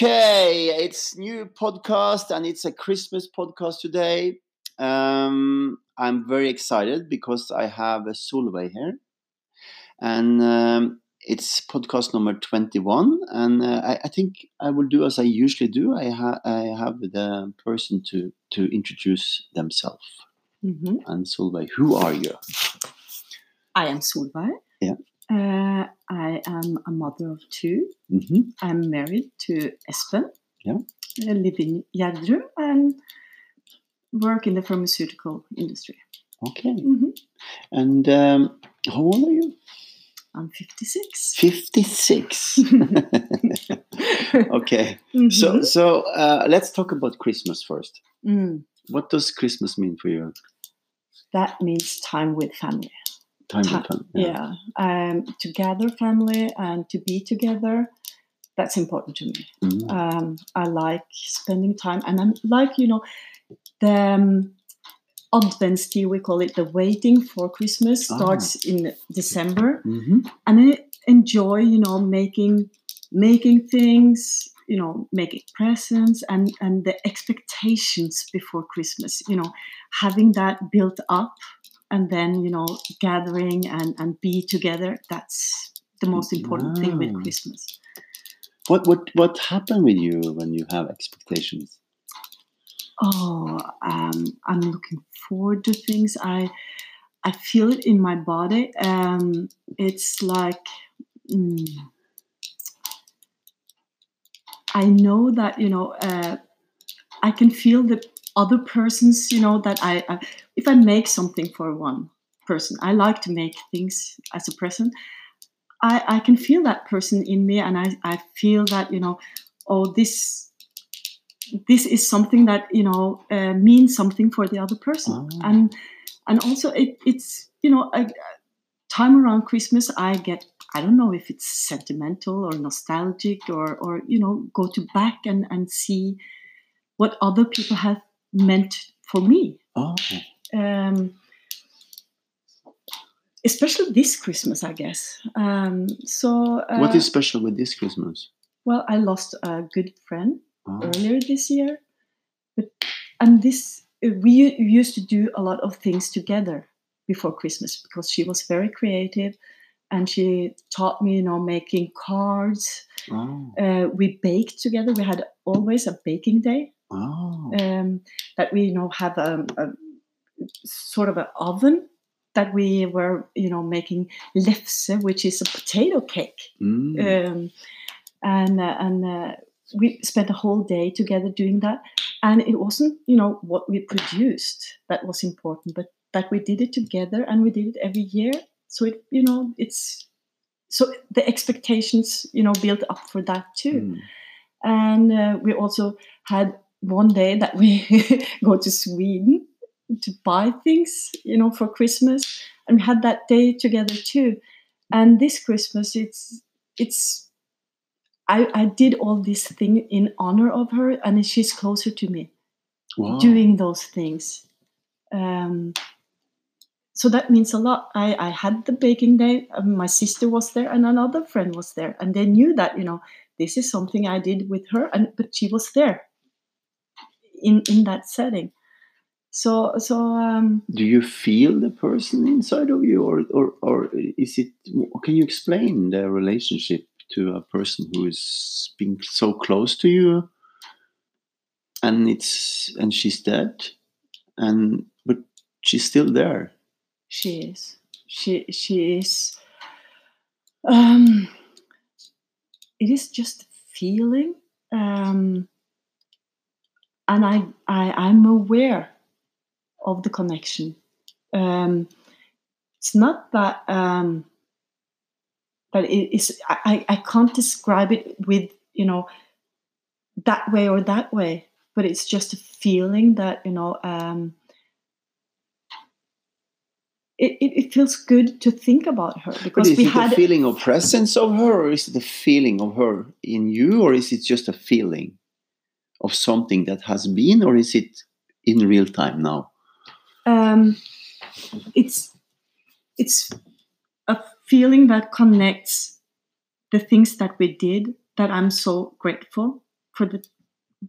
Okay, it's new podcast and it's a Christmas podcast today. Um, I'm very excited because I have a Solveig here, and um, it's podcast number 21. And uh, I, I, think I will do as I usually do. I, ha- I have the person to to introduce themselves. Mhm. And Solveig, who are you? I am Solveig. Yeah. Uh, I am a mother of two. hmm I'm married to Espen. Yeah. I live in Gjerdrum and work in the pharmaceutical industry. Okay. Mhm. And um, how old are you? I'm 56. 56. okay. So, Mhm. so uh, let's talk about Christmas first. Mm, What does Christmas mean for you? that means time with family. Time Ti- with fun. Yeah. Um, to gather family and to be together. That's important to me. Mhm. um, I like spending time, and I'm like you know the um, Adventstid we call it. The waiting for Christmas Ah. starts in December, Mhm. and I enjoy you know making making things, you know, making presents, and and the expectations before Christmas. You know, having that built up, and then you know gathering and and be together. That's the most important thing with Christmas. What what what happened with you when you have expectations? Oh, um, I'm looking forward to things. I I feel it in my body. Um, it's like mm, I know that you know uh, I can feel the other person's. You know that I, I if I make something for one person, I like to make things as a present. I, I can feel that person in me, and I, I feel that you know, oh this this is something that you know uh, means something for the other person Ah. and and also it, it's you know a, time around christmas i get i don't know if it's sentimental or nostalgic or or you know go to back and and see what other people have meant for me Oh, um especially this christmas i guess um so uh, what is special with this Christmas? well i lost a good friend Oh, earlier this year. But and this uh, we used to do a lot of things together before Christmas because she was very creative, and she taught me, you know, making cards. oh, Uh, we baked together. We had always a baking day oh. um, that we, you know, have a, a sort of an oven that we were, you know, making lefse, which is a potato cake Mm. um, and uh, and uh, we spent a whole day together doing that and it wasn't you know what we produced that was important but that we did it together and we did it every year so it you know it's so the expectations you know built up for that too Mm. and uh, we also had one day that we go to Sweden to buy things, you know, for Christmas, and we had that day together too. And this Christmas, it's it's I I did all this thing in honor of her, and she's closer to me Wow. doing those things. Um, so that means a lot. I, I had the baking day. My sister was there, and another friend was there, and they knew that you know this is something I did with her, and but she was there in in that setting. So so um, Do you feel the person inside of you, or, or, or is it? Can you explain the relationship to a person who is being so close to you, and it's and she's dead, and but she's still there. she is she she is. Um, it is just feeling, um, and I I I'm aware of the connection. Um, it's not that um, that it is. I, I can't describe it with you know that way or that way, but it's just a feeling that you know. Um, it, it, it feels good to think about her But because is we it had a feeling of presence of her, or is it a feeling of her in you, or is it just a feeling of something that has been, or is it in real time now? um, it's it's a feeling that connects the things that we did that I'm so grateful for the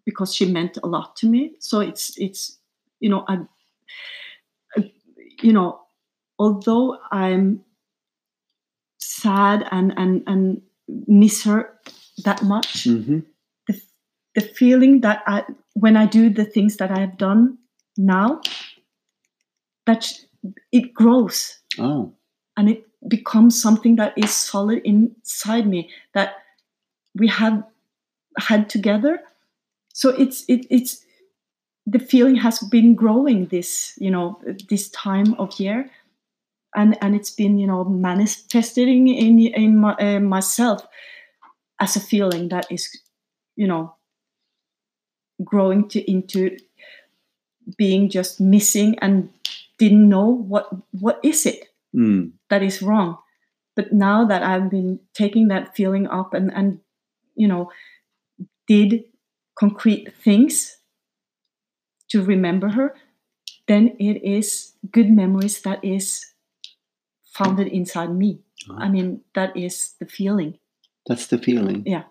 because she meant a lot to me. So it's it's you know I, I you know although I'm sad and and and miss her that much, hmm the feeling that I when I do the things that I have done now, that it grows. Oh. and it becomes something that is solid inside me that we have had together. So it's it, it's the feeling has been growing this you know this time of year. And and it's been you know manifesting in in my, uh, myself as a feeling that is you know growing to into being just missing and didn't know what what is it Mm. that is wrong but now that i've been taking that feeling up and and you know did concrete things to remember her then it is good memories that is founded inside me Ah. i mean that is the feeling That's the feeling. yeah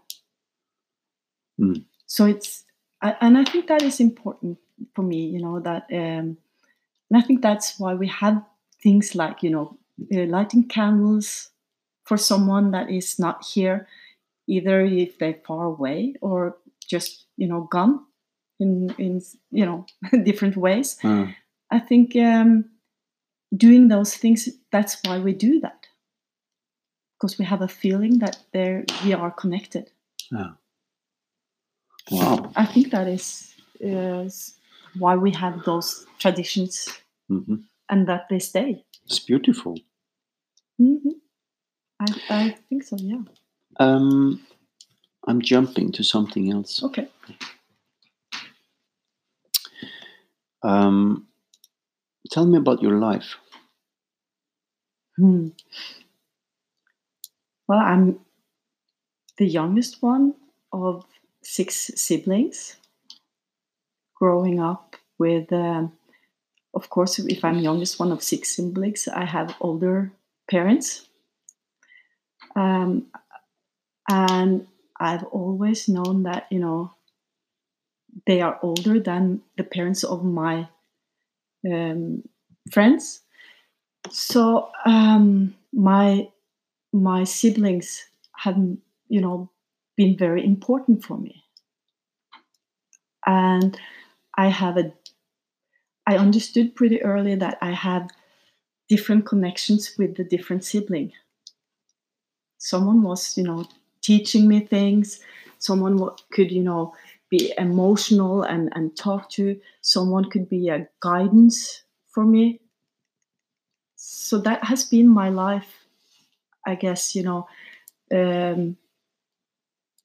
Mm. so it's and i think that is important for me you know that um and i think that's why we have things like you know uh, lighting candles for someone that is not here either if they're far away or just you know gone in in you know different ways Ah. i think um doing those things that's why we do that because we have a feeling that there we are connected Yeah. Wow. I think that is, is why we have those traditions hmm and that they stay. It's beautiful. hmm I, I think so, yeah. Um, I'm jumping to something else. Okay. Um, tell me about your life. Hmm. Well, I'm the youngest one of six siblings. Growing up with, um, of course, if I'm youngest one of six siblings, I have older parents. Um, and I've always known that, you know, they are older than the parents of my um, friends. So um, my my siblings have, you know, been very important for me, and I have a. I understood pretty early that I had different connections with the different sibling. Someone was, you know, teaching me things. Someone could, you know, be emotional and and talk to. Someone could be a guidance for me. So that has been my life, I guess. You know, um,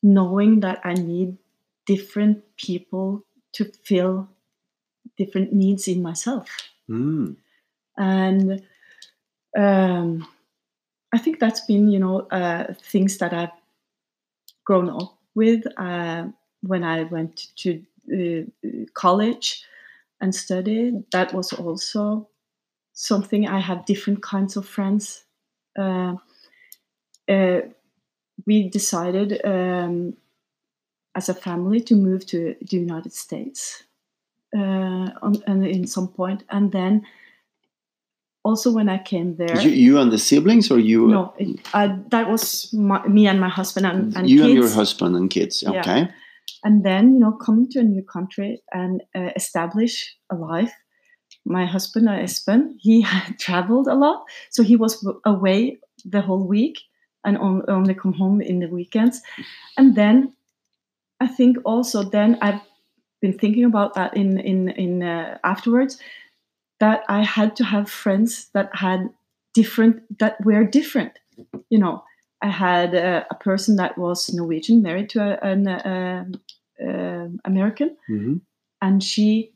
knowing that I need different people to fill different needs in myself Mm. and um, I think that's been you know uh, things that I've grown up with uh, when I went to uh, college and studied. That was also something I have different kinds of friends. Uh, uh, we decided um, as a family to move to the United States uh, on, and in some point, and then also when I came there. You, you and the siblings, or you? no, it, I, that was my, me and my husband and, and you kids. and your husband and kids. Yeah. Okay. and then you know coming to a new country and uh, establish a life my husband uh, Espen, he had traveled a lot so he was away the whole week and on, only come home in the weekends. And then i think also then i've been thinking about that in in in uh, afterwards that i had to have friends that had different that were different. You know i had uh, a person that was norwegian married to a, an uh, uh, american. Hmm and she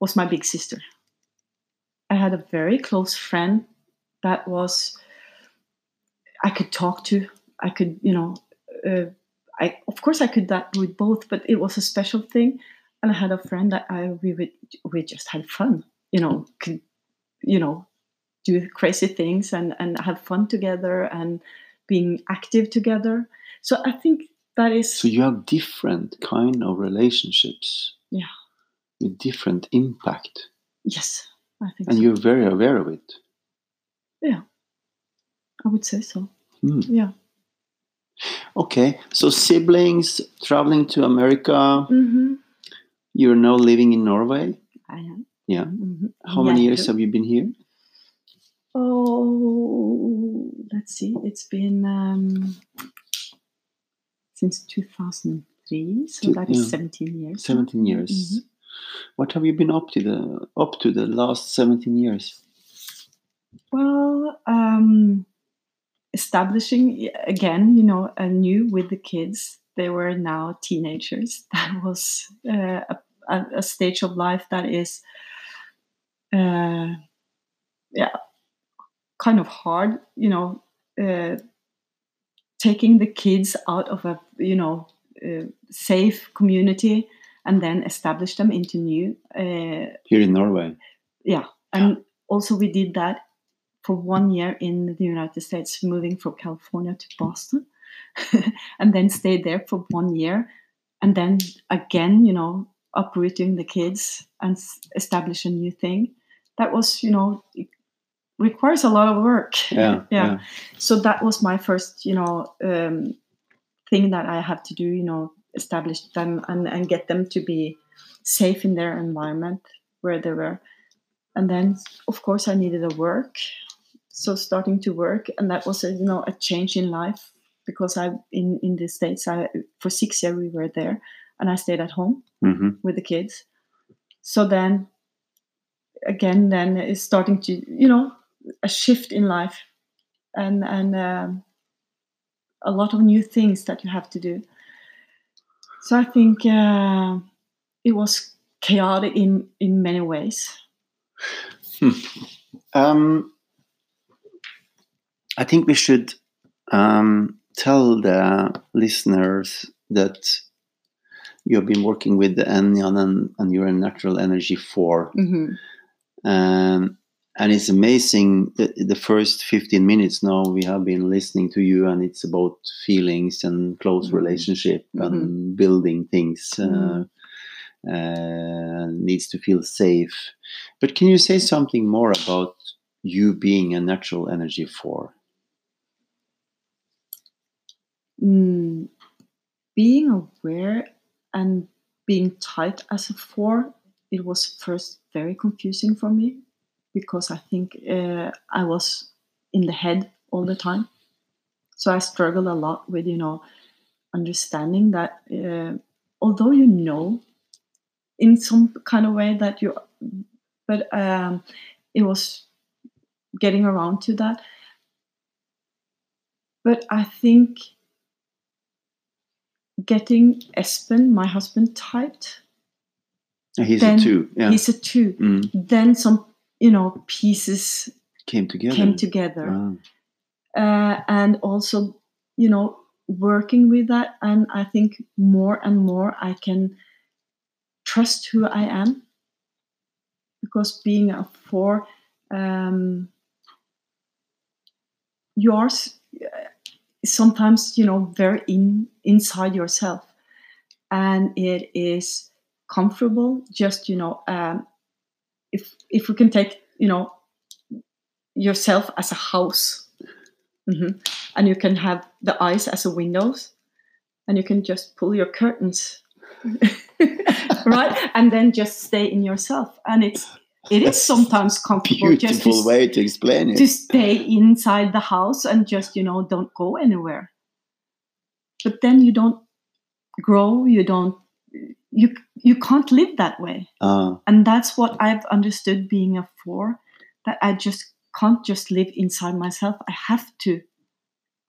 was my big sister. I had a very close friend that was I could talk to. I could, you know, uh, I of course I could that with both, but it was a special thing. And I had a friend that I we would we just had fun, you know, could you know do crazy things and and have fun together and being active together. So I think that is So you have different kind of relationships. Yeah. With different impact. yes, I think And so. you're very aware of it. Yeah, I would say so. Hmm. Yeah. Okay. So siblings traveling to America. hmm You're now living in Norway. I am. Yeah. Mhm. How many years have you been here? Oh, let's see. It's been um, since 2003, so Two- that is yeah. 17 years. now. 17 years. Mhm. What have you been up to the up to the last 17 years? Well, um, establishing again, you know, anew with the kids. They were now teenagers. That was uh, a, a, a stage of life that is, uh, yeah, kind of hard. You know, uh, taking the kids out of a you know uh, safe community and then establish them into new uh, Here in Norway. yeah and also we did that for one year in the united states moving from california to boston and then stayed there for one year and then again you know uprooting the kids and s- establish a new thing that was you know requires a lot of work Yeah. Yeah. so that was my first you know um, thing that i had to do you know establish them and, and get them to be safe in their environment where they were and then of course i needed a work so starting to work and that was a, you know a change in life because i in in the states i for six years we were there and i stayed at home hmm with the kids. So then, again, then it's starting to, you know, a shift in life, and and um, a lot of new things that you have to do. So I think uh, it was chaotic in in many ways. Um, I think we should um, tell the listeners that you have been working with the Ennead and, and you're a natural energy 4 Mm-hmm. um, and it's amazing the, the first 15 minutes now we have been listening to you and it's about feelings and close Mhm. relationship and building things uh, uh, needs to feel safe but can you say something more about you being a natural energy 4 Mm, being aware and being tight as a four, it was first very confusing for me because I think uh, I was in the head all the time. So I struggled a lot with, you know, understanding that uh, although you know in some kind of way that you, but um, it was getting around to that. But I think getting Espen, my husband, typed. He's Then a two yeah He's a two. Mm, Then some, you know, pieces came together came together, Ah, uh, and also, you know, working with that. And I think more and more I can trust who I am, because being a four, um, yours sometimes you know very in inside yourself. And it is comfortable just you know um, if if we can take you know yourself as a house. Mhm. and you can have the eyes as a windows and you can just pull your curtains. Right? And then just stay in yourself. And it's it is sometimes comfortable just to beautiful way to explain it. to stay inside the house and just you know don't go anywhere. But then you don't grow you don't you you can't live that way. Ah, and that's what i've understood being a four that i just can't just live inside myself. I have to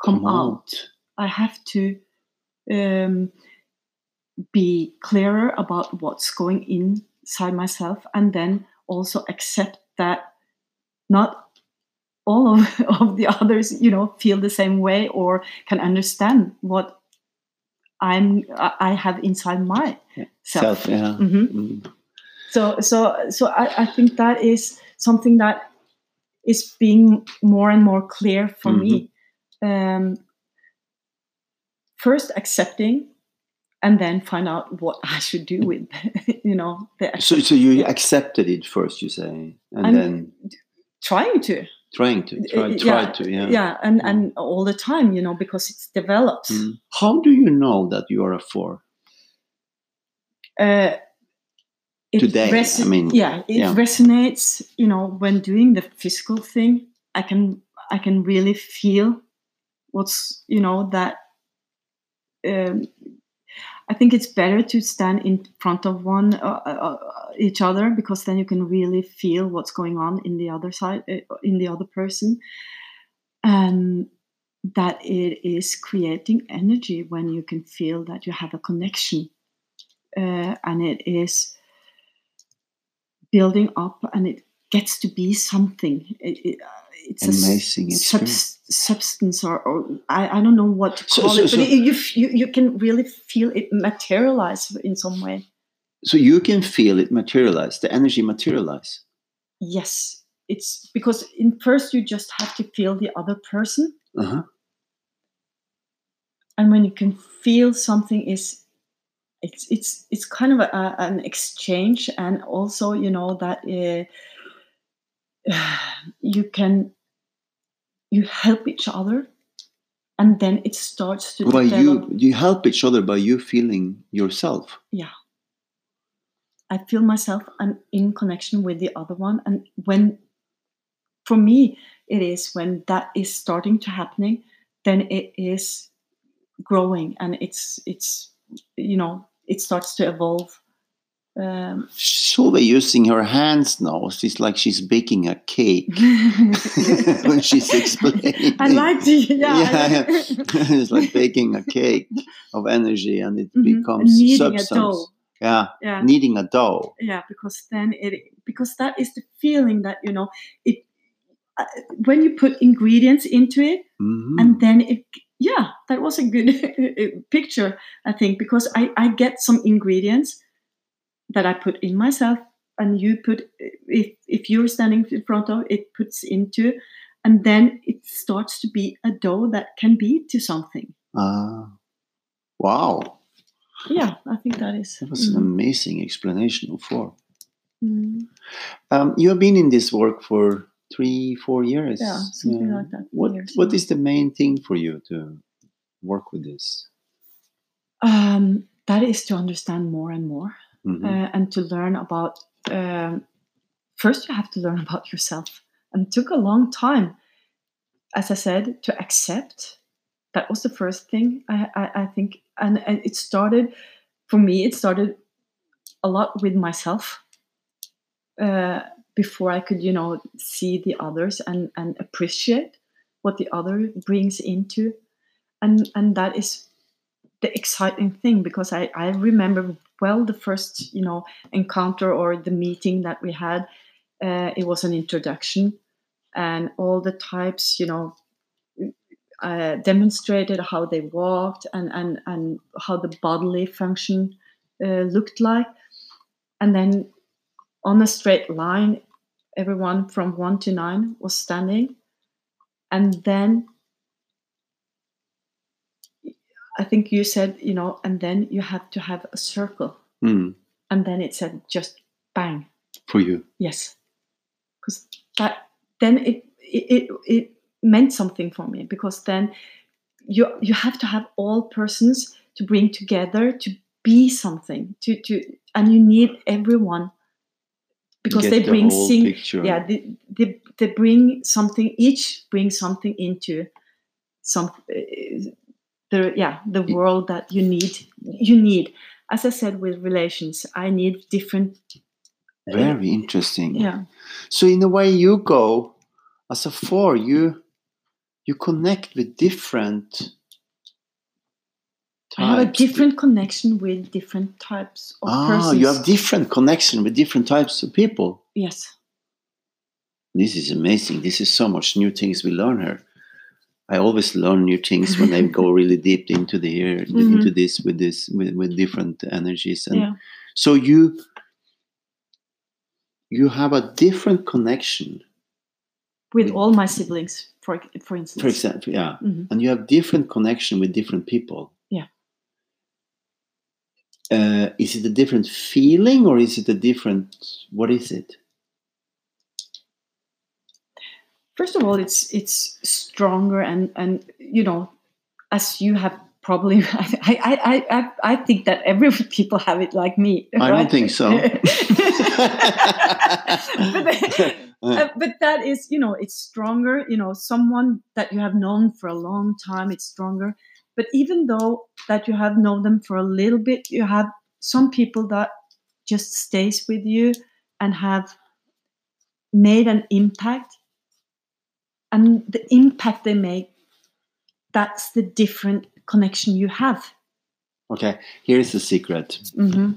come, out. i have to um, be clearer about what's going inside myself and then also accept that not all of, of the others you know feel the same way or can understand what i'm i have inside my self, self yeah. Mhm. Mm. so so so I, I think that is something that is being more and more clear for me. Um first accepting and then find out what I should do with, you know, the So, so you accepted it first, you say, and I'm- then trying to. trying to try, try yeah, to, yeah. yeah and and all the time you know because it develops Mm. How do you know that you are a four? uh, Today, I mean, yeah it yeah. resonates you know when doing the physical thing i can i can really feel what's you know that um, i think it's better to stand in front of one uh, uh, uh, each other because then you can really feel what's going on in the other side uh, in the other person. And that it is creating energy when you can feel that you have a connection. Uh, and it is building up and it gets to be something. It, it, uh, it's a Amazing subs- substance or, or I, I don't know what to call so- it so- but it, you, you you can really feel it materialize in some way So you can feel it materialize, the energy materialize. yes it's because in first you just have to feel the other person Uh-huh. and when you can feel something is it's it's it's kind of a- an exchange and also you know that uh, you can you help each other and then it starts to By develop you, you help each other by you feeling yourself. Yeah. I feel myself and in connection with the other one and when for me it is when that is starting to happening then it is growing and it's it's you know it starts to evolve um, Solveig using her hands now. She's like she's baking a cake when she's explaining. I like to, yeah. Yeah, yeah. it's like baking a cake of energy, and it Mhm. becomes Kneading a substance. Yeah, yeah, kneading a dough. yeah, because then it because that is the feeling that you know it uh, when you put ingredients into it Mhm. and then it yeah that was a good picture i think because i i get some ingredients that i put in myself and you put if if you're standing in front of it puts into and then it starts to be a dough that can be to something Ah, wow, yeah i think that is that was an mm, amazing explanation of four. mm, Um, you have been in this work for three, four years. yeah something Yeah. like that What years What the main thing for you to work with this? um that is to understand more and more Mhm. uh, and to learn about um, first you have to learn about yourself. And took a long time as i said to accept. That was the first thing i, I, I think and, and it started for me it started a lot with myself uh, before i could you know see the others and, and appreciate what the other brings into. And and that is the exciting thing because I, I remember well the first you know encounter or the meeting that we had uh, it was an introduction. And all the types you know uh, demonstrated how they walked and, and, and how the bodily function uh, looked like. And then on a straight line everyone from one to nine was standing. And then I think you said, you know, and then you have to have a circle. Mm, And then it said just bang. for you. Yes. Because that then it, it it it meant something for me because then you you have to have all persons to bring together to be something to to and you need everyone because Get they the bring sing picture. yeah they, they, they bring something each brings something into some the yeah the world that you need you need as i said with relations i need different Very interesting. yeah So in a way, you go as a four. You you connect with different. i have a different connection with different types of Ah, persons you have different connection with different types of people. yes This is amazing. This is so much new things we learn here. I always learn new things when I go really deep into the here Mhm. into this with this with, with different energies and yeah so you you have a different connection with with- all my siblings for for instance for example yeah Mhm. and you have different connection with different people Yeah. uh, is it a different feeling or is it a different what is it First of all, it's it's stronger and and you know, as you have probably, I I I I, think that every people have it like me. i don't think so. But, uh, but that is you know it's stronger you know someone that you have known for a long time it's stronger. But even though that you have known them for a little bit you have some people that just stays with you and have made an impact and the impact they make that's the different connection you have. Okay here's the secret. Hmm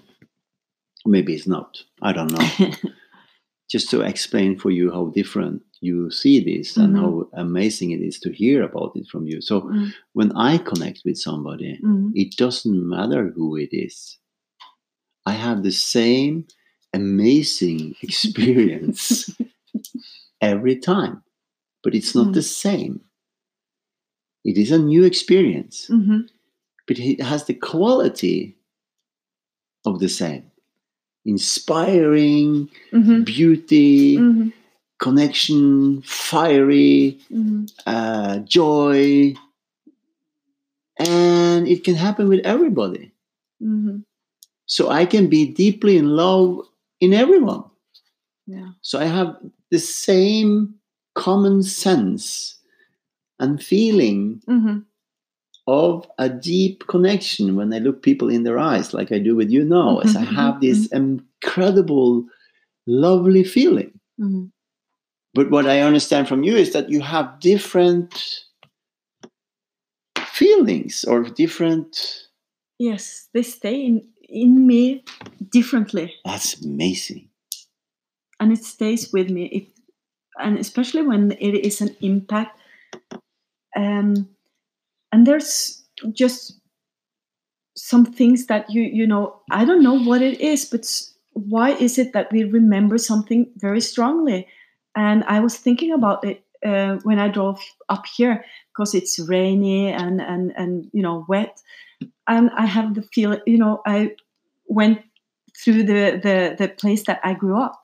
maybe it's not. I don't know. Just to explain for you how different you see this and Mhm. how amazing it is to hear about it from you. So Mm, when i connect with somebody mm, it doesn't matter who it is. I have the same amazing experience every time but it's not Mm. the same it is a new experience mhm, but it has the quality of the same inspiring mhm, beauty mhm, connection fiery mhm. uh, joy and it can happen with everybody Mhm. so i can be deeply in love in everyone Yeah. so i have the same common sense and feeling Mhm. of a deep connection when i look people in their eyes like i do with you now as i have this incredible lovely feeling Mhm. but what i understand from you is that you have different feelings or different Yes, they stay in in me differently, that's amazing and it stays with me. It, and especially when it is an impact. Um, and there's just some things that you you know I don't know what it is, but why is it that we remember something very strongly? And I was thinking about it uh, when I drove up here because it's rainy and and and you know wet, and I have the feeling you know I went through the the the place that I grew up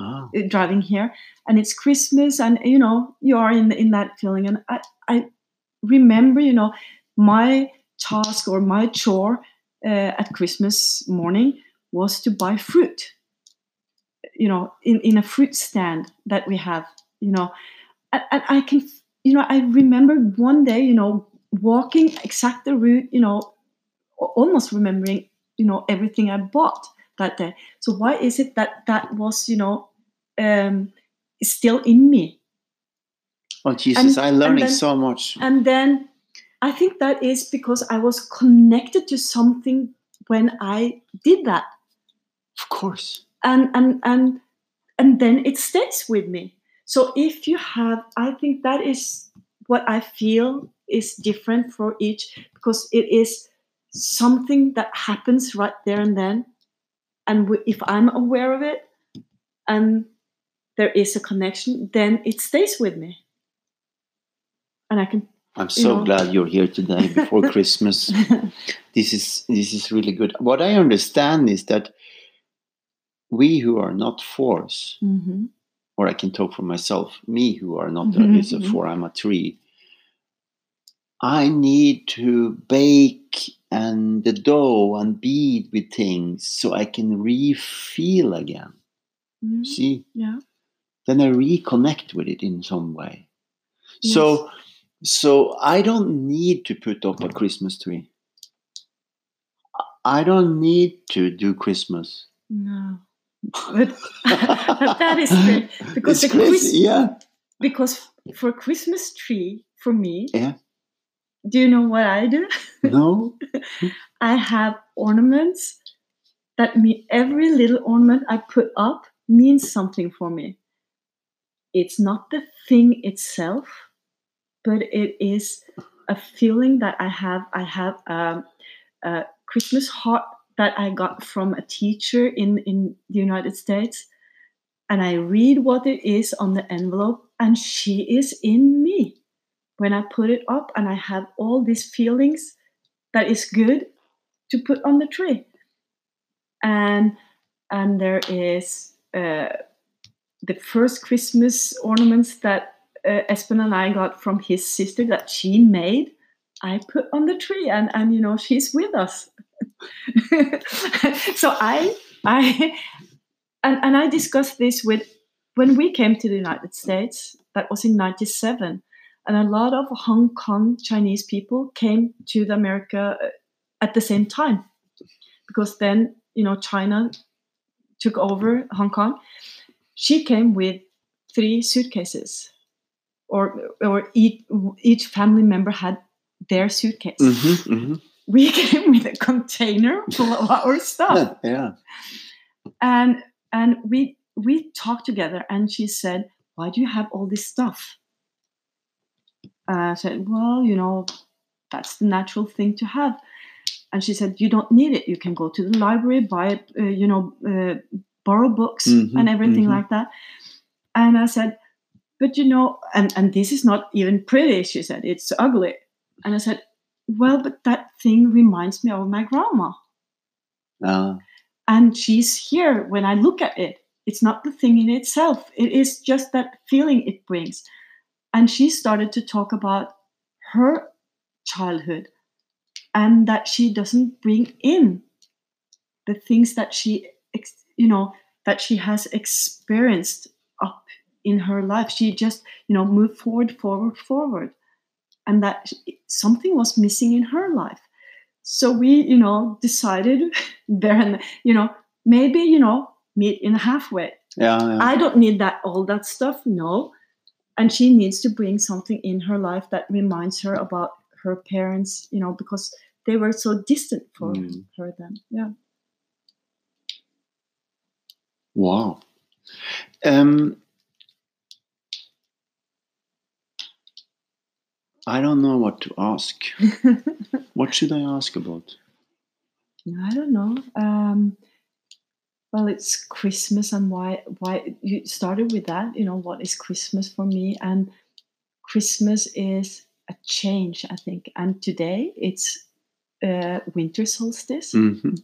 ah, uh, driving here. And it's christmas and you know you are in in that feeling. And i i remember you know my task or my chore uh, at christmas morning was to buy fruit. You know in in a fruit stand that we have you know. And, and i can you know i remember one day you know walking exact the route you know almost remembering you know everything i bought that day. So why is it that that was you know um still in me. Oh jesus And- i'm learning then- so much. and then i think that is because i was connected to something when i did that. Of course. And and and and then it stays with me. So if you have i think that is what i feel is different for each because it is something that happens right there and then. And if i'm aware of it and there is a connection then it stays with me and i can i'm so know. glad you're here today before christmas this is this is really good what i understand is that we who are not fours Mhm. or i can talk for myself me who are not Mhm, is a mhm. four i'm a three i need to bake and the dough and bead with things so i can re-feel again Mhm. see yeah then i reconnect with it in some way. So so i don't need to put up a christmas tree. I don't need to do christmas. No. But that is great because it's the Christ- yeah. because for Christmas tree for me, Yeah. do you know what I do? no. I have ornaments that mean every little ornament I put up means something for me. It's not the thing itself, but it is a feeling that I have. I have um, a Christmas heart that I got from a teacher in, in the United States. And I read what it is on the envelope, and she is in me when I put it up, and I have all these feelings that is good to put on the tree. and and there is uh, the first Christmas ornaments that uh, Espen and I got from his sister that she made. I put on the tree, and and you know she's with us. so I I and and I discussed this with when we came to the United States. That was in '97, and a lot of Hong Kong Chinese people came to the America uh, at the same time because then you know China took over Hong Kong. She came with three suitcases, or or each each family member had their suitcase. Mm-hmm, mm-hmm. We came with a container full of our stuff, yeah. and and we we talked together, and she said, "Why do you have all this stuff?" Uh, I said, "Well, you know, that's the natural thing to have." and she said you don't need it you can go to the library buy it uh, you know uh, borrow books Mhm, and everything mhm. like that. And i said but you know and and this is not even pretty she said it's ugly. And i said well but that thing reminds me of my grandma. Uh, and she's here when i look at it. It's not the thing in itself. It is just that feeling it brings. And she started to talk about her childhood and that she doesn't bring in the things that she ex- you know that she has experienced up in her life she just you know moved forward forward forward and that something was missing in her life so we you know decided there and you know maybe you know meet in halfway yeah, yeah. I don't need that all that stuff. No. And she needs to bring something in her life that reminds her about her parents, you know, because they were so distant for Mm. her then. Yeah. Wow. Um, I don't know what to ask. What should I ask about? I don't know. Um, well, it's Christmas, and why? Why you started with that? You know, what is Christmas for me? And Christmas is a change, I think. And today it's uh, winter solstice. hmm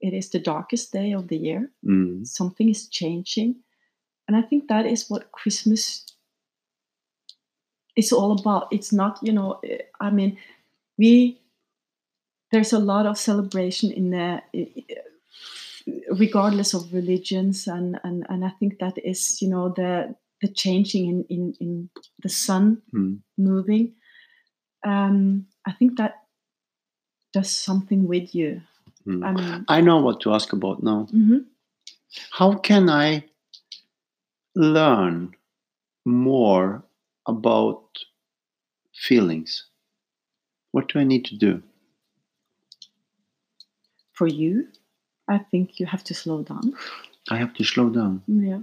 It is the darkest day of the year. Mm. something is changing and i think that is what christmas is all about it's not you know eh, i mean we there's a lot of celebration in the regardless of religions and and, and i think that is you know the the changing in in, in the sun Mm. moving um i think that does something with you Mm. i mean I know what to ask about now. mhm. How can I learn more about feelings? What do I need to do? for you i think you have to slow down I have to slow down. yeah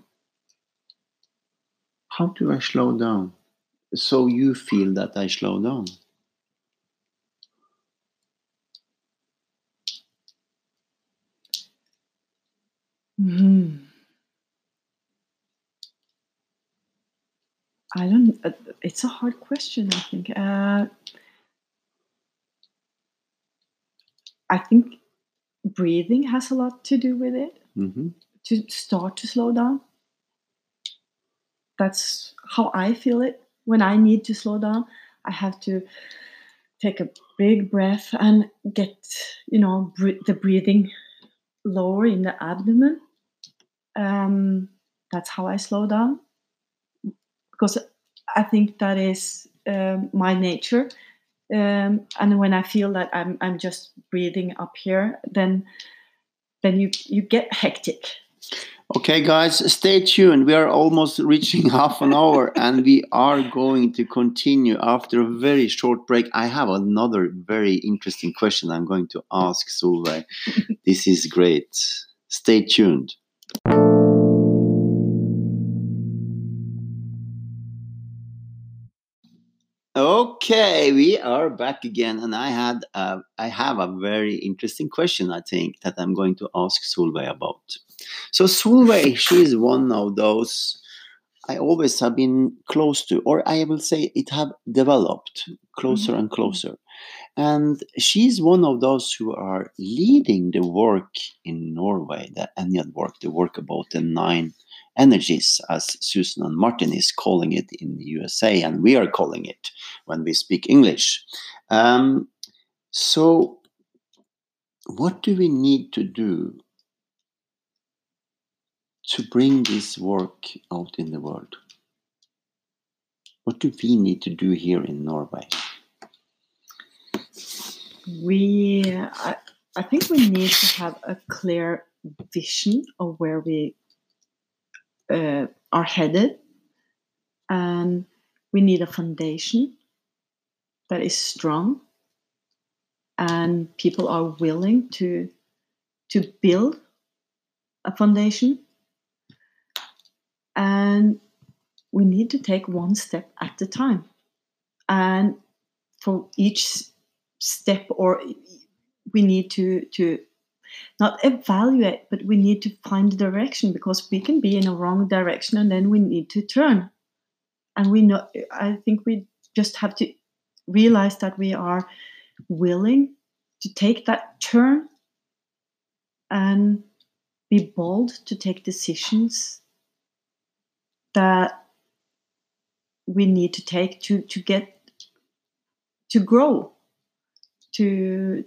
How do I slow down? So you feel that I slow down. Hmm. I don't. Uh, it's a hard question. I think. Uh, I think breathing has a lot to do with it. hmm To start to slow down. That's how I feel it. When I need to slow down, I have to take a big breath and get, you know, br- the breathing lower in the abdomen. Um, that's how I slow down because I think that is um, my nature. Um, and when I feel that I'm I'm just breathing up here, then then you you get hectic. Okay, guys, stay tuned. We are almost reaching half an hour and we are going to continue after a very short break. I have another very interesting question I'm going to ask Solveig. this is great. Stay tuned. Okay, we are back again, and I had uh, I have a very interesting question. I think that I'm going to ask Solveig about. So Solveig, she is one of those I always have been close to, or I will say it have developed closer and closer. and she's one of those who are leading the work in Norway, the Ennead work, the work about the nine energies, as Susan and Martin is calling it in the USA, and we are calling it when we speak English. Um, so, what do we need to do to bring this work out in the world? What do we need to do here in Norway? We, I, I think we need to have a clear vision of where we uh, are headed, and we need a foundation that is strong, and people are willing to to build a foundation, and we need to take one step at a time, and for each step or we need to to not evaluate, but we need to find the direction because we can be in a wrong direction and then we need to turn. And we know, I think we just have to realize that we are willing to take that turn and be bold to take decisions that we need to take to, to get to grow to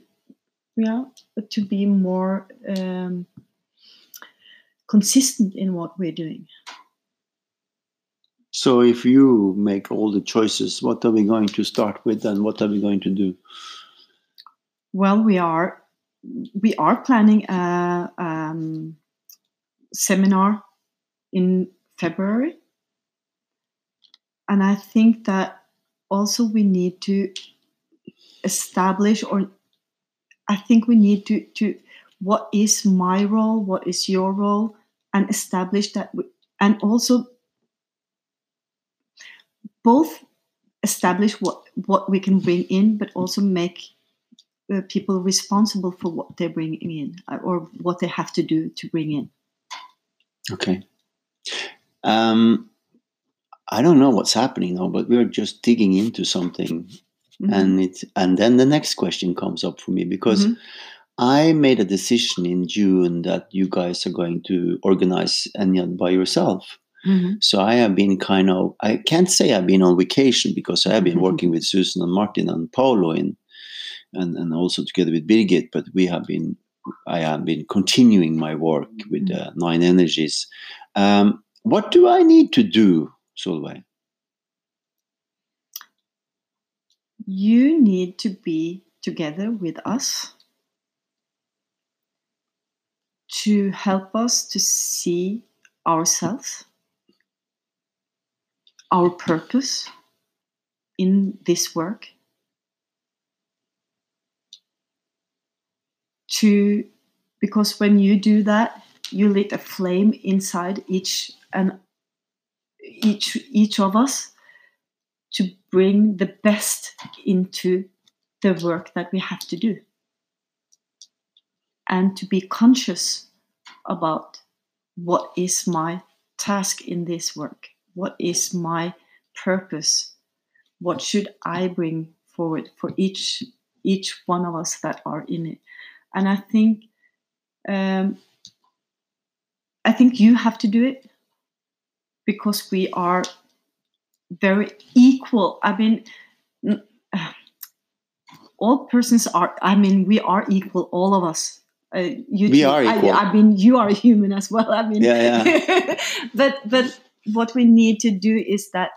yeah to be more um, consistent in what we're doing. So if you make all the choices what are we going to start with and what are we going to do? Well we are we are planning a um, seminar in february. And i think that also we need to establish or I think we need to to what is my role, what is your role, and establish that, we, and also both establish what what we can bring in, but also make uh, people responsible for what they're bringing in uh, or what they have to do to bring in. Okay. Um, I don't know what's happening now, but we're just digging into something Mm-hmm. And it and then the next question comes up for me because mm-hmm. I made a decision in June that you guys are going to organize Ennead by yourself. Mm-hmm. So I have been kind of I can't say I've been on vacation because I have been mm-hmm. working with Susan and Martin and Paulo in and, and also together with Birgit, but we have been I have been continuing my work with uh, Nine Energies. Um, what do I need to do, Solveig? You need to be together with us to help us to see ourselves, our purpose in this work, to because when you do that, you lit a flame inside each and each each of us bring the best into the work that we have to do. And to be conscious about what is my task in this work? What is my purpose? What should i bring forward for each each one of us that are in it? And i think um, i think you have to do it because we are very equal. I mean, all persons are. I mean, we are equal. All of us. Uh, you we are equal. I, I, mean, you are human as well. I mean, yeah, yeah. but but what we need to do is that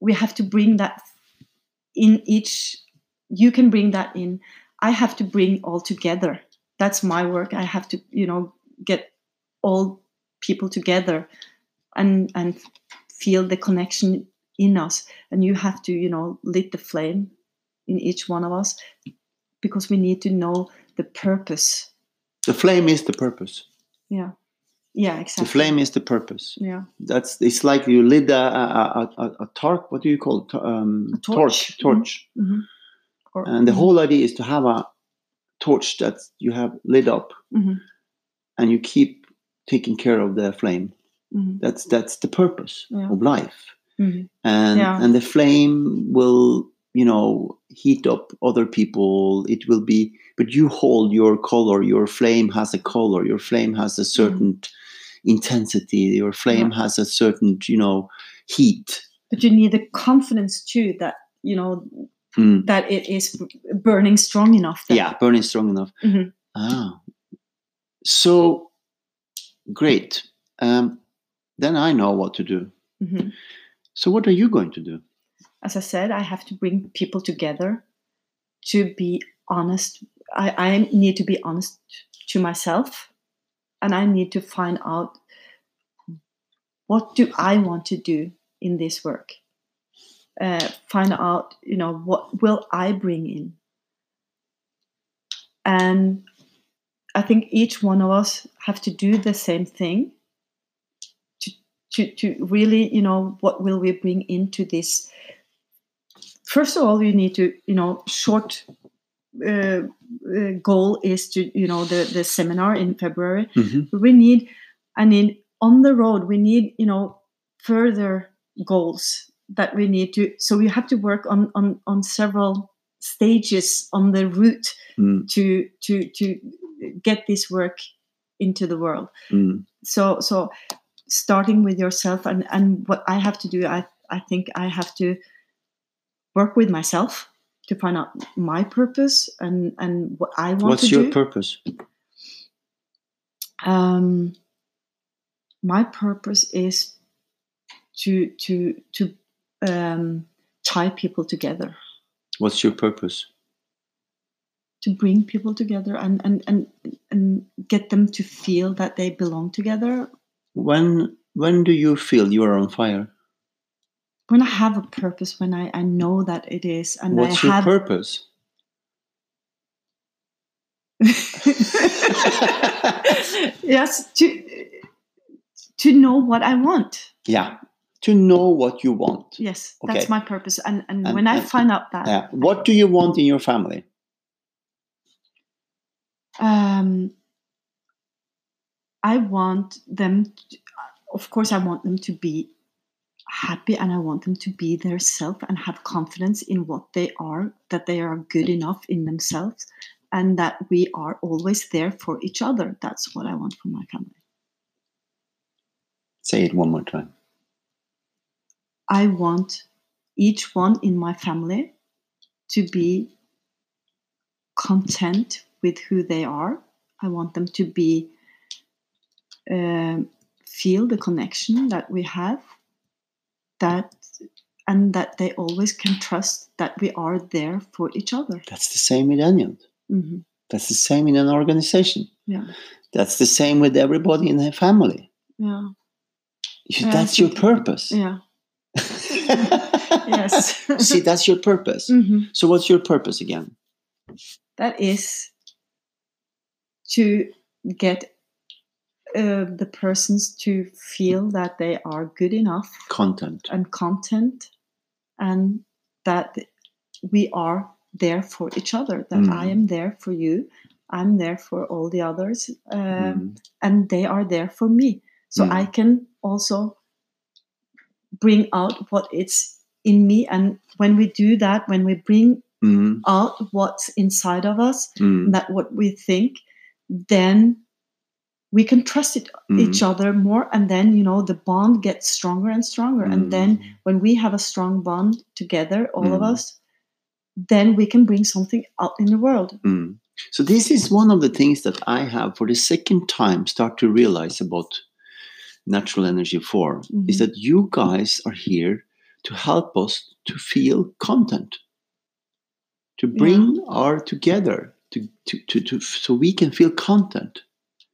we have to bring that in each. You can bring that in. I have to bring all together. That's my work. I have to, you know, get all people together and and feel the connection in us and you have to you know lit the flame in each one of us because we need to know the purpose. The flame is the purpose. Yeah. Yeah exactly. The flame is the purpose. Yeah. That's it's like you lit a a, a, a torch. What do you call it? Um, a torch. torch, torch. Mm-hmm. mm-hmm. Or, and the mm-hmm. whole idea is to have a torch that you have lit up. Mm-hmm. and you keep taking care of the flame Mm-hmm. That's that's the purpose yeah. of life, mm-hmm. and yeah. and the flame will you know heat up other people it will be but you hold your color your flame has a color your flame has a certain intensity your flame has a certain you know heat But you need the confidence too that you know Mm. that it is burning strong enough. That, yeah burning strong enough Mhm. ah so great um, then i know what to do Mhm. so what are you going to do As I said, I have to bring people together to be honest. I, I need to be honest to myself, and I need to find out what do I want to do in this work. Uh, find out, you know, what will I bring in, and I think each one of us have to do the same thing to to really, you know, what will we bring into this? First of all, we need to, you know, short uh, uh, goal is to, you know, the the seminar in February. Mhm. We need, I mean, on the road, we need, you know, further goals that we need to. So we have to work on on on several stages on the route Mm, to to to get this work into the world mm, so so starting with yourself and and what i have to do i i think i have to work with myself to find out my purpose and and what i want to do. what's your purpose? Um my purpose is to to to um tie people together. What's your purpose? To bring people together and and and and get them to feel that they belong together when when do you feel you are on fire when I have a purpose, when I, I know that it is, and what's I your have purpose yes to to know what I want. yeah to know what you want Yes, Okay. that's my purpose. And and, And- when I find out that, yeah what do you want in your family um, I want them. To, of course, I want them to be happy, and I want them to be their self and have confidence in what they are. That they are good enough in themselves, and that we are always there for each other. That's what I want for my family. say it one more time I want each one in my family to be content with who they are. I want them to be um, feel the connection that we have, that and that they always can trust that we are there for each other. that's the same with anyone hmm that's the same in an organization. Yeah, that's the same with everybody in a family. Yeah, You- that's your purpose. Yeah. Yes. see that's your purpose. Hmm so what's your purpose again? That is to get uh, the persons to feel that they are good enough content. and content and that we are there for each other that i Mm. am there for you i'm there for all the others um, Mm, and they are there for me. So Mm. i can also bring out what it's in me and when we do that when we bring mm, out what's inside of us mm, that what we think then we can trust it, mm, each other more and then you know the bond gets stronger and stronger and then mm. when we have a strong bond together all of Mm. us then we can bring something out in the world Mm. So this is one of the things that I have for the second time start to realize about natural energy 4 is Mhm. that you guys are here to help us to feel content to bring our together to, to, to, to so we can feel content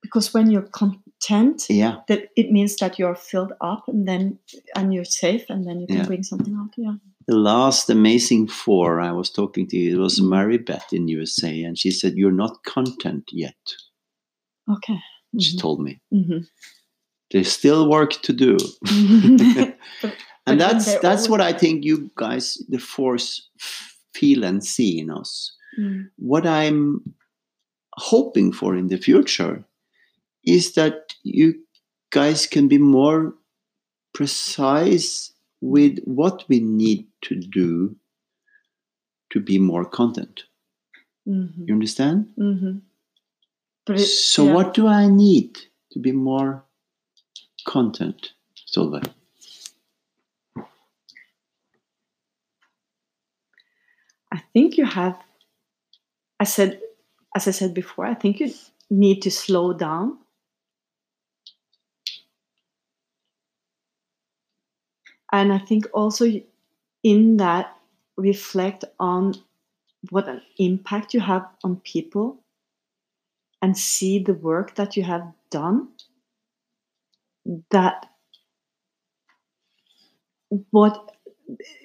because when you're content yeah that it means that you're filled up and then and you're safe and then you can Yeah. bring something out yeah the last amazing four I was talking to it was. Mary Beth in USA and she said you're not content yet okay she Mhm. told me Mhm. there's still work to do But- but and that's they're that's what I think you guys, the force, feel and see in us. Mm. What I'm hoping for in the future is that you guys can be more precise with what we need to do to be more content. Mhm. You understand? Mhm. But it, so yeah. what do I need to be more content, Solveig? I think you have. I said, as I said before, I think you need to slow down. And I think also in that reflect on what an impact you have on people and see the work that you have done that what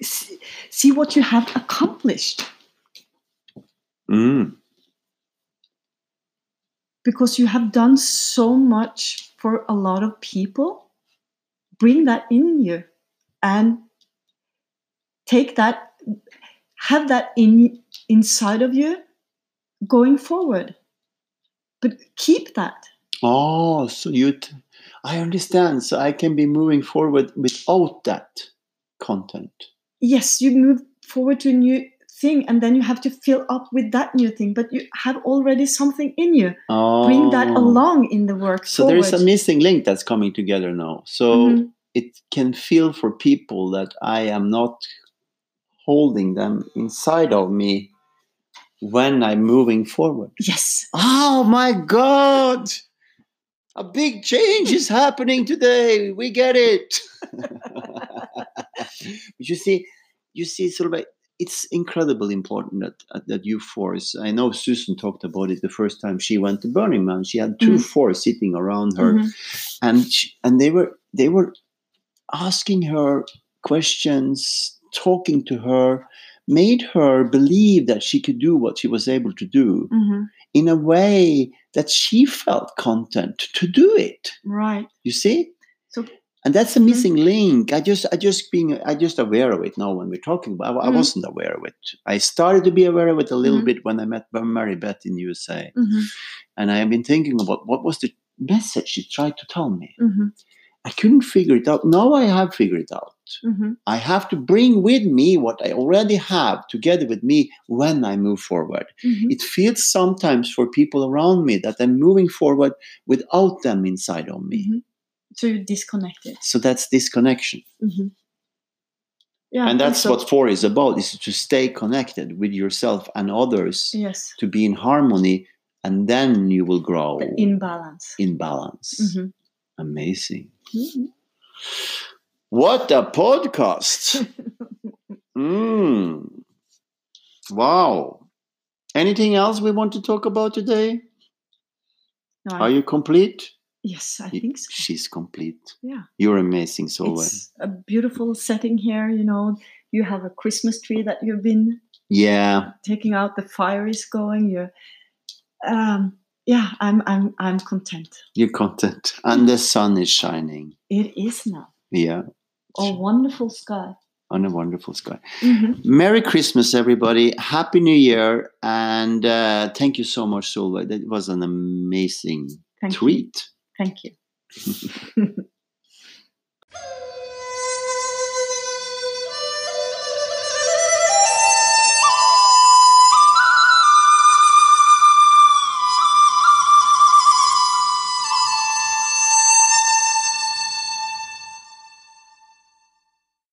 see what you have accomplished Mm. because you have done so much for a lot of people bring that in you and take that have that in inside of you going forward but keep that Oh, so you, t- I understand. So I can be moving forward without that content. yes you move forward to a new thing and then you have to fill up with that new thing but you have already something in you Oh, bring that along in the work So there is a missing link that's coming together now. So Mhm. It can feel for people that I am not holding them inside of me when I'm moving forward. yes Oh my God! A big change is happening today. We get it. but you see, you see, sort of, it's incredibly important that uh, that you force. I know Susan talked about it the first time she went to Burning Man. She had 2 Mhm. force sitting around her, Mhm. and she, and they were they were asking her questions, talking to her, made her believe that she could do what she was able to do Mhm. in a way that she felt content to do it. right You see? so And that's a missing link. I just, I just being, I just aware of it now when we're talking. About, I, I Mhm. wasn't aware of it. I started to be aware of it a little Mhm. bit when I met Mary Beth in USA, mhm, and I have been thinking about what was the message she tried to tell me. I couldn't figure it out. Now I have figured it out. mhm. I have to bring with me what I already have together with me when I move forward. Mhm. It feels sometimes for people around me that I'm moving forward without them inside of me. Mhm. So you're disconnected. So that's disconnection. Mhm. Yeah, and that's so. what four is about is to stay connected with yourself and others Yes, to be in harmony and then you will grow the imbalance. in balance Mhm. amazing. What a podcast mm. wow anything else we want to talk about today No, are you complete yes, I think so. she's complete Yeah. you're amazing so well It's a beautiful setting here. You know, you have a Christmas tree that you've been yeah taking out. The fire is going. You're, um, yeah, I'm, I'm, I'm content. you're content and the sun is shining It is now yeah a wonderful sky. on a wonderful sky Mhm. Merry Christmas, everybody. Happy New Year. And uh, thank you so much, Solveig. That was an amazing Thank you. treat. Thank you.